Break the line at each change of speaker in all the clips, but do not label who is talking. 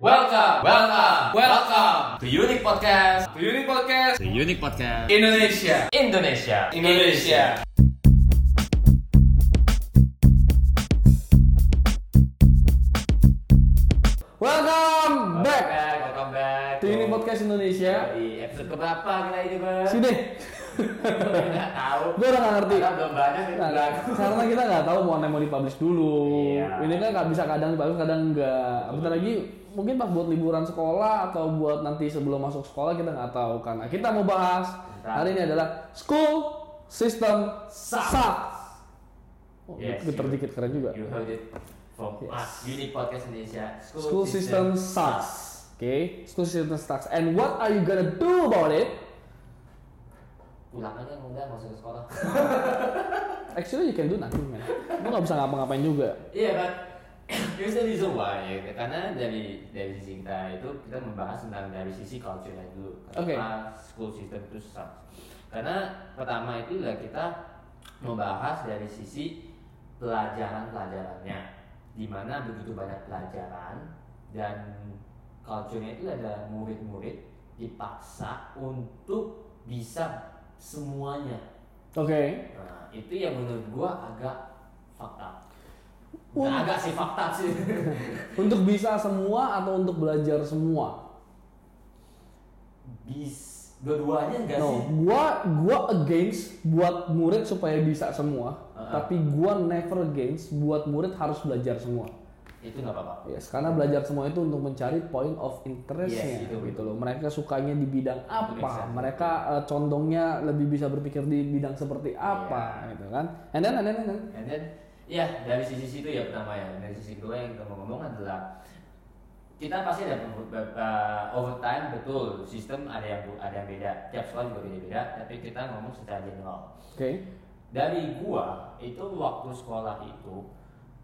Welcome, welcome, welcome to Unique Podcast,
The Unique Podcast
to Unique Podcast
Indonesia.
Indonesia.
Indonesia. Welcome back
welcome back.
to Unique Podcast Indonesia.
Di episode keberapa kita ini bang?
Sini,
Nggak tahu.
gue udah gak ngerti.
Karena belum banyak
Nah, karena kita nggak tahu mau mau dipublish dulu.
Iya.
Ini kan bisa kadang dipublish, kadang enggak. Bentar lagi mungkin pas buat liburan sekolah atau buat nanti sebelum masuk sekolah kita nggak tahu karena kita mau bahas hari ini adalah school system
Sucks.
sucks. Oh,
Yes,
getar
you-
dikit keren juga.
You heard it from us, Unique Podcast Indonesia.
School system sucks. Oke, school system sucks. And what are you gonna do about it?
Pulang aja enggak masuk sekolah.
Actually you can do nothing man. Lu nggak bisa ngapa-ngapain juga.
Iya, but here's the reason why. Ya. Karena dari dari sisi kita itu kita membahas tentang dari sisi culture dulu.
Oke.
Kenapa school system itu sucks? Karena pertama itu ya kita membahas dari sisi pelajaran-pelajarannya, di mana begitu banyak pelajaran dan culture-nya itu ada murid-murid dipaksa untuk bisa semuanya.
Oke.
Nah, itu yang menurut gua agak fakta. Nggak agak sih fakta sih.
Untuk bisa semua atau untuk belajar semua?
Bis dua-duanya enggak
No,
sih?
gua gua against buat murid supaya bisa semua,
Uh-uh.
tapi gua never against buat murid harus belajar semua.
Itu nggak apa-apa.
Yes, karena belajar semua itu untuk mencari point of interestnya
Yes, itu
gitu loh. Mereka sukanya di bidang apa?
sense.
Mereka eh, condongnya lebih bisa berpikir di bidang seperti apa gitu kan? And then, and then, and then.
And then, ya dari sisi situ ya pertama ya. Dari sisi kedua yang kita mau ngomong adalah kita pasti ada beberapa overtime betul sistem ada yang ada yang beda tiap sekolah juga beda-beda tapi kita ngomong secara general
Oke.
dari gua itu waktu sekolah itu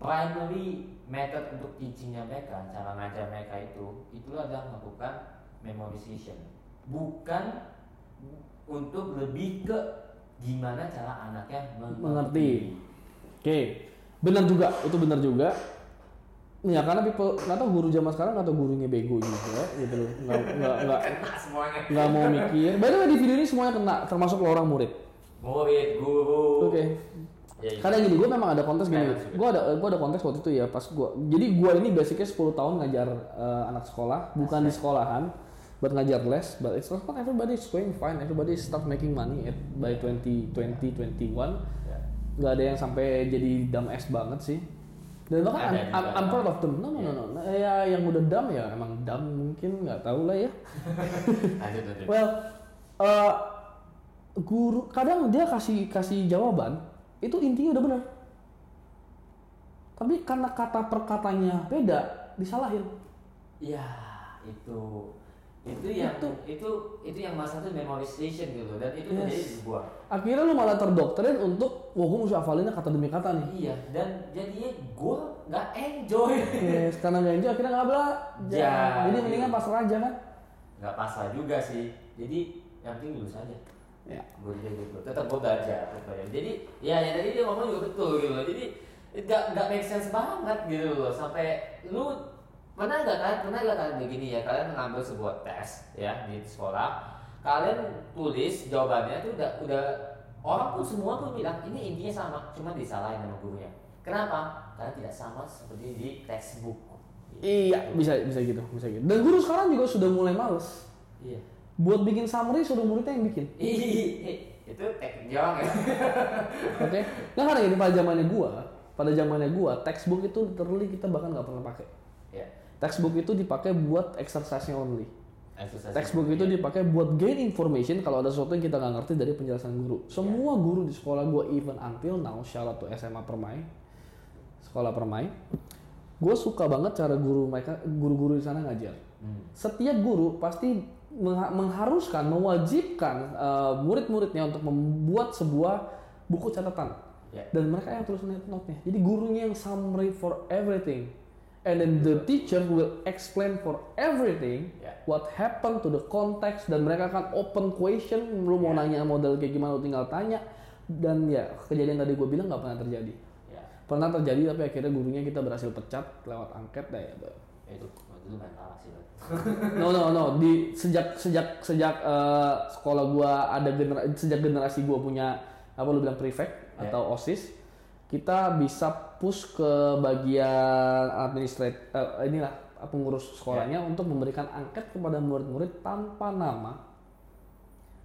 primary method untuk teachingnya mereka cara ngajar mereka itu itu adalah melakukan memorization bukan untuk lebih ke gimana cara anaknya
Mengerti. Oke. Benar juga, itu benar juga. Ya karena people nggak tahu guru zaman sekarang atau gurunya bego juga gitu loh. Nggak nggak nggak nggak mau mikir. By the way di video ini semuanya kena, termasuk lo orang murid.
murid guru
Oke.
Ya, iya.
Karena gini, gue memang ada kontes gini.
Parents juga.
Gue ada gue ada kontes waktu itu ya pas gue. Jadi gue ini basicnya 10 tahun ngajar eh, anak sekolah, bukan di sekolahan, buat ngajar les. But it's not everybody is going fine. Everybody start making money at by 2020 21.
Ya.
Gak ada yang sampai jadi dumb ass banget sih. Dan bahkan I'm, I'm. I'm proud of them. No no no no. Nah, Ya yang udah dumb ya emang dumb mungkin nggak tahu lah ya.
lanjut lanjut
Well, eh, guru kadang dia kasih kasih jawaban itu intinya udah benar. Tapi karena kata per katanya beda, disalahin.
ya itu itu yang itu itu yang masalah tuh memorization gitu dan itu
Yes.
terjadi di gua
Akhirnya lu malah terdoktrin untuk, wah gue mesti hafalinnya kata demi kata nih.
iya dan jadinya gua nggak enjoy
Yes, karena nggak enjoy akhirnya nggak belajar.
Ya,
Jadi mendingan pasrah aja kan.
nggak pasrah juga sih jadi yang penting lulus aja
Ya.
gue gitu. Tetap gue belajar belajar. Jadi ya yang tadi dia ngomong juga betul gitu loh. Jadi nggak nggak make sense banget gitu loh. Sampai lu pernah nggak kan pernah nggak kan begini ya? Kalian mengambil sebuah tes ya di sekolah. Kalian tulis jawabannya tuh udah udah orang pun semua pun bilang ini intinya sama cuma disalahin sama gurunya. Kenapa? Karena tidak sama seperti di textbook.
Iya, bisa bisa gitu, bisa gitu. Dan guru sekarang juga sudah mulai males.
iya
Buat bikin summary suruh muridnya yang bikin.
Itu teknik ya
Oke. Nah karena gini pada zamannya gua, pada zamannya gua, textbook itu literally kita bahkan nggak pernah pakai.
ya
Textbook itu dipakai buat exercise-nya only.
exercise
Textbook itu dipakai buat gain information kalau ada sesuatu yang kita nggak ngerti dari penjelasan guru. Semua guru di sekolah gua even until now, shout out to SMA Permai, sekolah Permai, gue suka banget cara guru mereka, guru-guru di sana ngajar.
Hmm.
Setiap guru pasti mengharuskan, mewajibkan eh, murid-muridnya untuk membuat sebuah buku catatan.
Ya.
Dan mereka yang tulis note-nya. Jadi gurunya yang summary for everything. And then the teacher will explain for everything
Ya.
what happened to the context dan mereka akan open question lu mau
Ya.
nanya model kayak gimana lu tinggal tanya dan ya kejadian tadi gue bilang nggak pernah terjadi
ya
pernah terjadi tapi akhirnya gurunya kita berhasil pecat lewat angket dah ya
itu lu main palak sih.
No no no di sejak sejak sejak eh, sekolah gua ada genera sejak generasi gua punya apa lu bilang prefect
Ya.
atau osis kita bisa push ke bagian administrate eh, inilah pengurus sekolahnya
Ya.
untuk memberikan angket kepada murid-murid tanpa nama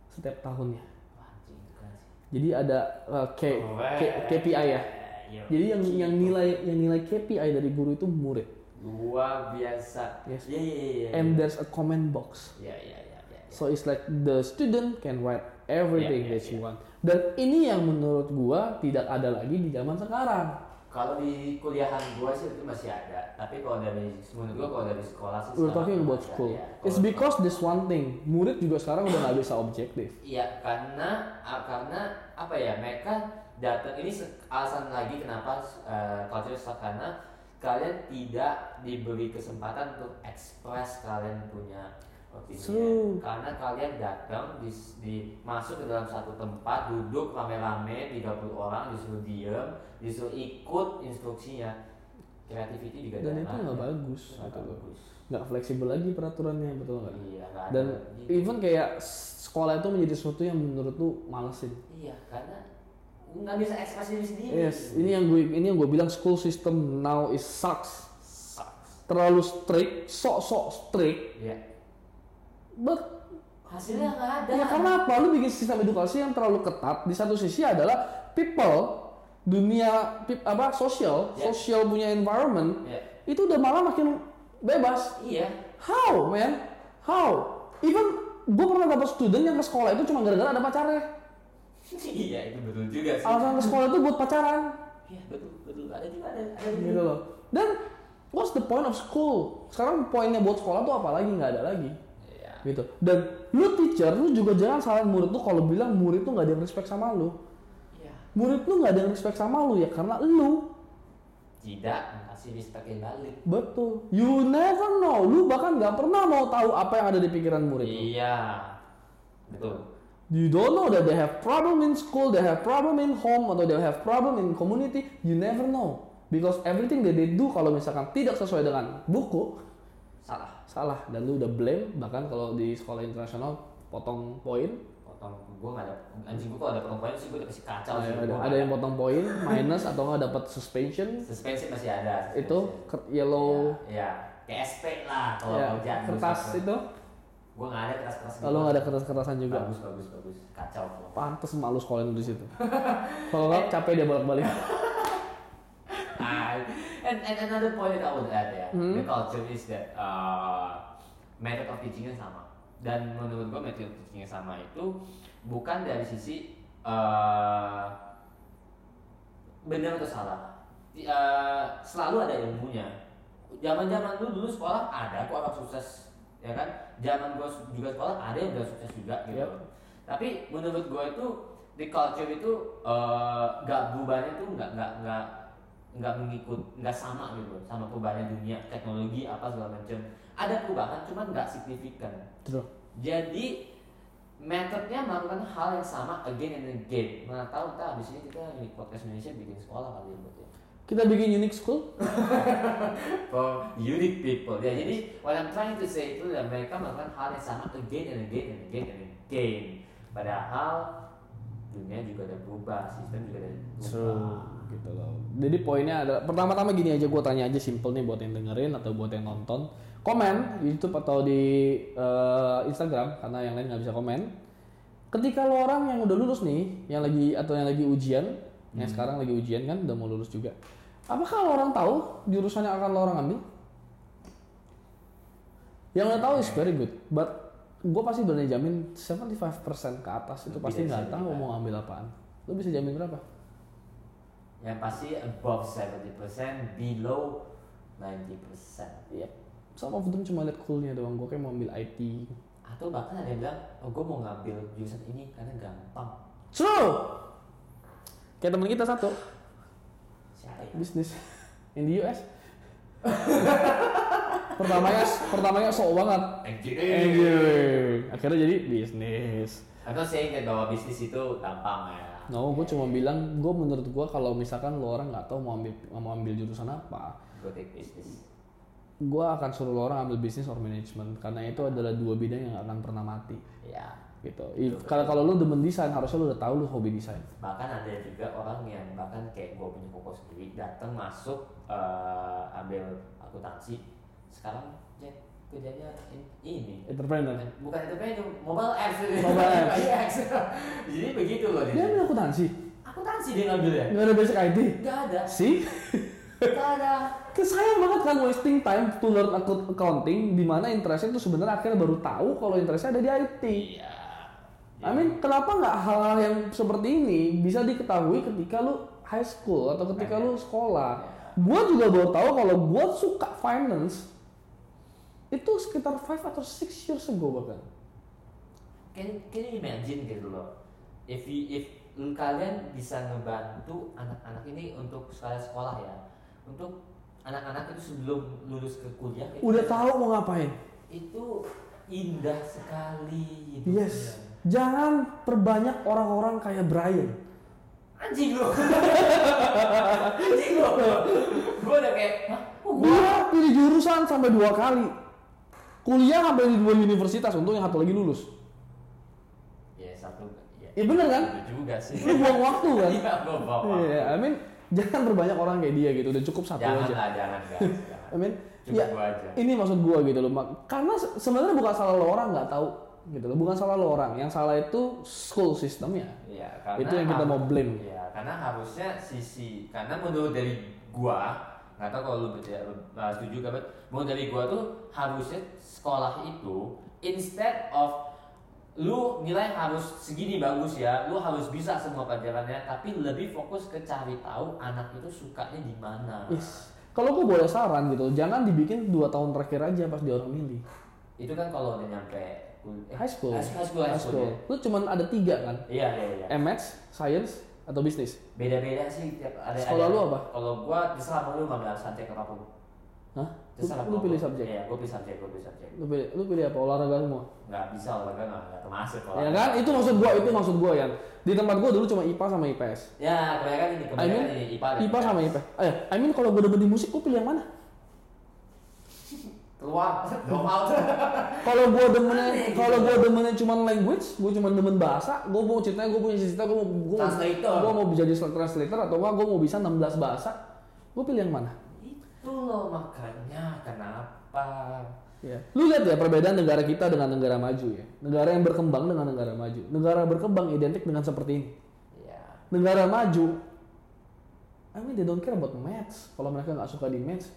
setiap tahunnya. Jadi ada eh, K- K- KPI ya.
Iya.
Jadi yang yang nilai yang nilai KPI dari guru itu murid.
Luar biasa.
Yes.
Iya iya iya.
And there's a comment box.
Iya iya iya. iya.
So it's like the student can write everything
Yeah, yeah,
that you want. Dan ini yang menurut gua tidak ada lagi di zaman sekarang.
Kalau di kuliahan gua sih itu masih ada, tapi kalau dari menurut gua kalau dari sekolah sih
We're talking about
ada,
school.
ya.
It's because this one thing. Murid juga sekarang udah nggak bisa objektif.
Iya, karena karena apa ya? Mereka datang ini alasan lagi kenapa uh, culture shock karena kalian tidak diberi kesempatan untuk ekspres kalian punya opini. Karena kalian datang di, di masuk ke dalam satu tempat, duduk rame-rame 30 orang disuruh diem, disuruh ikut instruksinya. Creativity juga
Dan itu nggak
ada.
bagus gitu loh.
bagus.
Nggak fleksibel lagi peraturannya betul nggak?
Iya, ada
Dan
gitu.
even kayak sekolah itu menjadi sesuatu yang menurut lu malesin.
Iya, karena nggak bisa ekspresi diri sendiri.
Yes, ini yang gue ini yang gue bilang school system now is sucks.
Sucks.
Terlalu strict, sok-sok strict,
Iya.
but
Hasilnya nggak ada.
Ya karena apa? Lu bikin sistem edukasi yang terlalu ketat. Di satu sisi adalah people, dunia pip- apa sosial,
Ya.
sosial punya environment
Ya.
itu udah malah makin bebas.
Iya.
How, man? How? Even gue pernah dapat student yang ke sekolah itu cuma gara-gara ada pacarnya.
iya itu betul juga sih.
Alasan ke sekolah itu buat pacaran,
Iya betul betul ada juga ada ada juga.
gitu loh. Dan what's the point of school? Sekarang poinnya buat sekolah tuh apa lagi? Nggak ada lagi.
Iya.
gitu dan lu teacher lu juga jangan salahin murid tuh kalau bilang murid tuh nggak ada yang respect sama lu
Iya.
murid lu nggak ada yang respect sama lu ya karena lu
Tidak kasih respect balik.
betul you never know lu bahkan nggak pernah mau tahu apa yang ada di pikiran murid lu.
Iya. Betul.
You don't know that they have problem in school they have problem in home atau they have problem in community you never know because everything that they do kalau misalkan tidak sesuai dengan buku
Salah.
salah dan lu udah blame bahkan kalau di sekolah internasional potong poin
Potong gua nggak ada anjing gua kalau ada potong poin sih gua udah kasih kacau sih.
ada, ada yang potong poin minus atau nggak dapat suspension
suspensi masih ada.
itu ke- yellow
Iya. Kayak SP lah kalau
ya, kertas itu
Gua nggak ada kertas kertas.
lalu nggak ada kertas-kertasan juga
Bagus bagus bagus. Kacau.
pantes malu sekolah di situ kalau nggak capek dia bolak-balik
and, and another point that I would add ya,
Hmm.
the culture is that uh, method of teachingnya sama. Dan menurut gua method of teachingnya sama itu bukan dari sisi uh, benar atau salah. Uh, selalu ada ilmunya. Zaman-zaman dulu dulu sekolah ada kok orang sukses, ya kan? Zaman su- juga sekolah ada yang udah sukses juga gitu.
Yep.
Tapi menurut gua itu di culture itu uh, gak berubahnya tuh nggak nggak nggak nggak mengikut nggak sama gitu sama perubahannya dunia teknologi apa segala macam ada perubahan cuman nggak signifikan
True.
jadi metodenya melakukan hal yang sama again and again mana tahu ntar abis ini kita di podcast Indonesia bikin sekolah kali ya buat ya
kita bikin unique school.
For unique people. Ya jadi what I'm trying to say itu ya mereka melakukan hal yang sama again and again and again and again padahal dunia juga ada berubah sistem juga ada berubah.
Gitu loh. Jadi poinnya adalah pertama-tama gini aja gue tanya aja simple nih buat yang dengerin atau buat yang nonton. Komen di YouTube atau di eh, Instagram karena yang lain nggak bisa komen. Ketika lo orang yang udah lulus nih yang lagi atau yang lagi ujian yang sekarang lagi ujian kan udah mau lulus juga apakah lo orang tahu jurusan yang akan lo orang ambil yang lo tahu is very good but gue pasti berani jamin 75% ke atas itu
Lebih
pasti nggak tahu
75.
mau ambil apaan lo bisa jamin berapa
yang pasti above 70% below 90%
Iya. Some of them cuma liat coolnya doang. Gue kayak mau ambil IT.
atau bahkan ada yang bilang oh gue mau ngambil jurusan ini karena gampang
True. Kayak temen kita satu
siapa ya
bisnis in the US. pertamanya pertamanya sok banget. Anjing. Akhirnya jadi bisnis.
atau saying bahwa bisnis itu gampang ya
No, gue cuma bilang, gue menurut gue kalau misalkan lo orang nggak tahu mau ambil mau ambil jurusan apa,
gue take business
gue akan suruh lo orang ambil bisnis or management karena itu adalah dua bidang yang akan pernah mati
ya
gitu. Kalau kalau lu demen desain harusnya lu udah tahu lu hobi desain.
bahkan ada juga orang yang bahkan kayak gue punya koko sendiri datang masuk eh, ambil akuntansi sekarang Jack kerjanya in- ini
Entrepreneur.
bukan itu mobile apps
Mobile apps.
jadi begitu loh
Dia
dia
ambil akuntansi.
akuntansi dia ngambil ya
Nggak ada basic IT.
nggak ada
Sih?
nggak ada
Kan sayang banget kan wasting time to learn account- accounting di mana interestnya itu sebenarnya akhirnya baru tahu kalau interestnya ada di IT.
iya
I mean, kenapa nggak hal-hal yang seperti ini bisa diketahui ketika lu high school atau ketika lu sekolah? Gua juga baru tahu kalau gua suka finance itu sekitar 5 atau 6 years ago bahkan.
can can you imagine gitu loh if you, if kalian bisa ngebantu anak-anak ini untuk sekolah sekolah ya untuk anak-anak itu sebelum lulus ke kuliah itu,
Udah tahu mau ngapain?
itu indah sekali hidupnya.
Yes. Jangan perbanyak orang-orang kayak Brian.
anjing lo anjing lo gue udah kayak Hah? gue
Gua pilih jurusan sampai dua kali. Kuliah sampai di dua universitas, untuk yang satu lagi lulus.
ya satu ya
Iya bener kan?
juga sih
Lu buang waktu kan?
iya
Iya, I mean jangan berbanyak orang kayak dia gitu, udah cukup satu
jangan
aja.
lah jangan guys jangan.
I mean,
Cukup
ya
aja.
ini maksud gua gitu loh, Mak. karena se- sebenarnya bukan salah lo orang nggak tahu gitu loh, bukan salah lo orang, yang salah itu school systemnya.
Iya, karena
Itu yang kita mau blame.
Iya, karena harusnya sisi karena menurut dari gua nggak tahu kalau lu betul uh, setuju gak, menurut dari gua tuh harusnya sekolah itu instead of lu nilai harus segini bagus ya, lu harus bisa semua pelajarannya, tapi lebih fokus ke cari tahu anak itu sukanya di mana.
Yes. Kalau gua boleh saran gitu, jangan dibikin dua tahun terakhir aja pas dia orang milih.
Itu kan kalau udah nyampe eh,
High school.
high school, high school, high school,
Lu cuman ada tiga kan?
ya. Iya, iya, iya.
Maths, Science, atau bisnis.
Beda-beda sih tiap ada.
Sekolah
ada-
lu apa?
Kalau gua terserah mau lu ngambil subjek apa pun.
Hah? Lu,
Terserah
lu
mau
pilih
gua.
subjek.
Iya, gua pilih subjek, gua pilih subjek.
Lu pilih, lu pilih apa? Olahraga semua.
Nggak bisa olahraga nggak nggak termasuk kalau.
Ya kan? Itu maksud gua, itu maksud gua ya. Di tempat gua dulu cuma IPA sama IPS.
Ya, kebanyakan ini,
I
kebanyakan
mean,
ini IPA
IPA sama IPS. Eh, I mean kalau gua demen di musik, gua pilih yang mana?
Keluar, drop out.
Kalau gua demennya,
gitu.
kalau gua demennya cuma language, gua cuma demen bahasa, gua mau ceritanya gua punya cita gua mau gua, mau- mau jadi translator atau enggak gua mau bisa 16 bahasa. Gua pilih yang mana?
Itu loh makanya kenapa.
Ya. Lu lihat ya perbedaan negara kita dengan negara maju ya. Negara yang berkembang dengan negara maju. Negara berkembang identik dengan seperti ini.
Ya,
Negara maju, I mean they don't care about maths. Kalau mereka nggak suka di maths,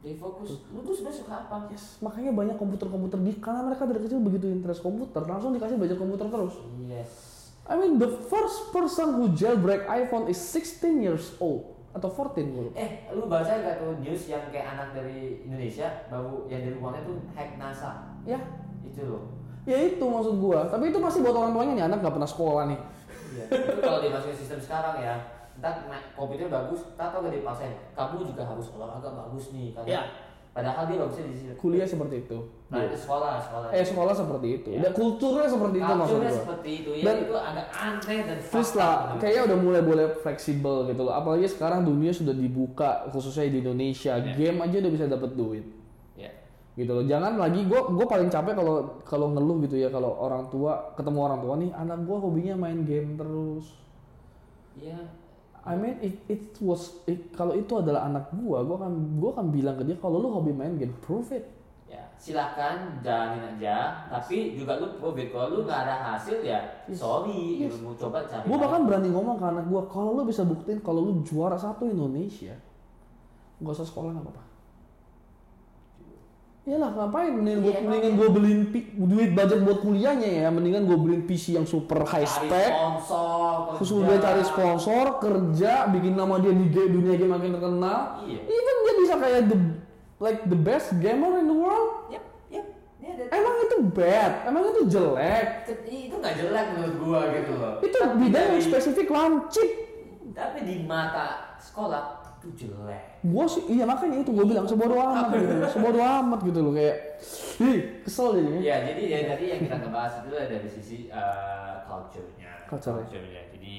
jadi fokus. Lu tuh sebenarnya suka apa?
yes. Makanya banyak komputer-komputer di karena mereka dari kecil begitu interest komputer, langsung dikasih belajar komputer terus.
Yes.
I mean the first person who jailbreak iPhone is 16 years old atau 14 gue lupa.
Eh, lu baca nggak tuh news yang kayak anak dari Indonesia baru yang dari uangnya tuh hack NASA?
Ya,
Itu loh.
ya itu maksud gua. Tapi itu pasti buat orang tuanya nih anak nggak pernah sekolah nih.
Iya. itu kalau dimasukin sistem sekarang ya, ntar naik komputer bagus, tak tau gak dipaksain. Kamu juga harus olahraga bagus nih, karena
Iya.
Padahal dia bagusnya di sini.
Kuliah seperti itu.
Nah, itu sekolah, sekolah.
Eh sekolah seperti itu.
Ya.
Dan kulturnya seperti itu maksud
Culture-nya
gua.
seperti itu ya,
Dan-
itu agak aneh dan up
lah, kayaknya udah mulai boleh fleksibel gitu loh. Apalagi sekarang dunia sudah dibuka, khususnya di Indonesia.
Iya.
Game aja udah bisa dapat duit.
Ya.
Gitu loh. Jangan lagi gue gue paling capek kalau kalau ngeluh gitu ya kalau orang tua ketemu orang tua nih anak gue hobinya main game terus.
Iya.
I mean if it was if- kalau itu adalah anak gue, gue akan gue akan bilang ke dia kalau lu hobi main game, prove it.
Ya, silakan jalanin aja, tapi juga lu prove it. Kalau lu nggak ada hasil ya, sorry,
Yes.
lu mau coba cari. Tahu.
bahkan berani ngomong ke anak gue kalau lu bisa buktiin kalau lu juara satu Indonesia, gak usah sekolah nggak apa-apa. Iyalah ngapain? Mendingan gue
Iya,
mendingan gue beliin duit budget buat kuliahnya ya. Mendingan gue beliin PC yang super high
cari
spec.
sponsor,
terus udah cari sponsor kerja bikin nama dia di game, dunia game makin terkenal.
Iya.
even dia bisa kayak the like the best gamer in the world.
Ada.
emang itu bad? Emang itu jelek?
Itu nggak jelek menurut gua gitu loh.
itu bidang yang spesifik lancip.
Tapi di mata sekolah itu jelek.
gue sih iya makanya itu gue bilang sebodoh amat gitu sebodoh amat gitu loh kayak ih kesel jadinya
Ya, jadi ya tadi yang kita ngebahas itu dari sisi uh, culture-nya.
Culture.
Culture-nya. Jadi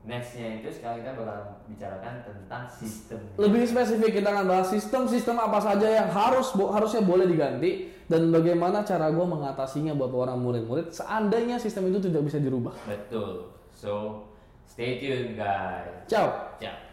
nextnya itu sekarang kita bakal bicarakan tentang sistem
Lebih spesifik kita akan bahas sistem-sistem apa saja yang harus bo- harusnya boleh diganti dan bagaimana cara gue mengatasinya buat orang murid-murid seandainya sistem itu tidak bisa dirubah.
betul so stay tuned guys
Ciao.
ciao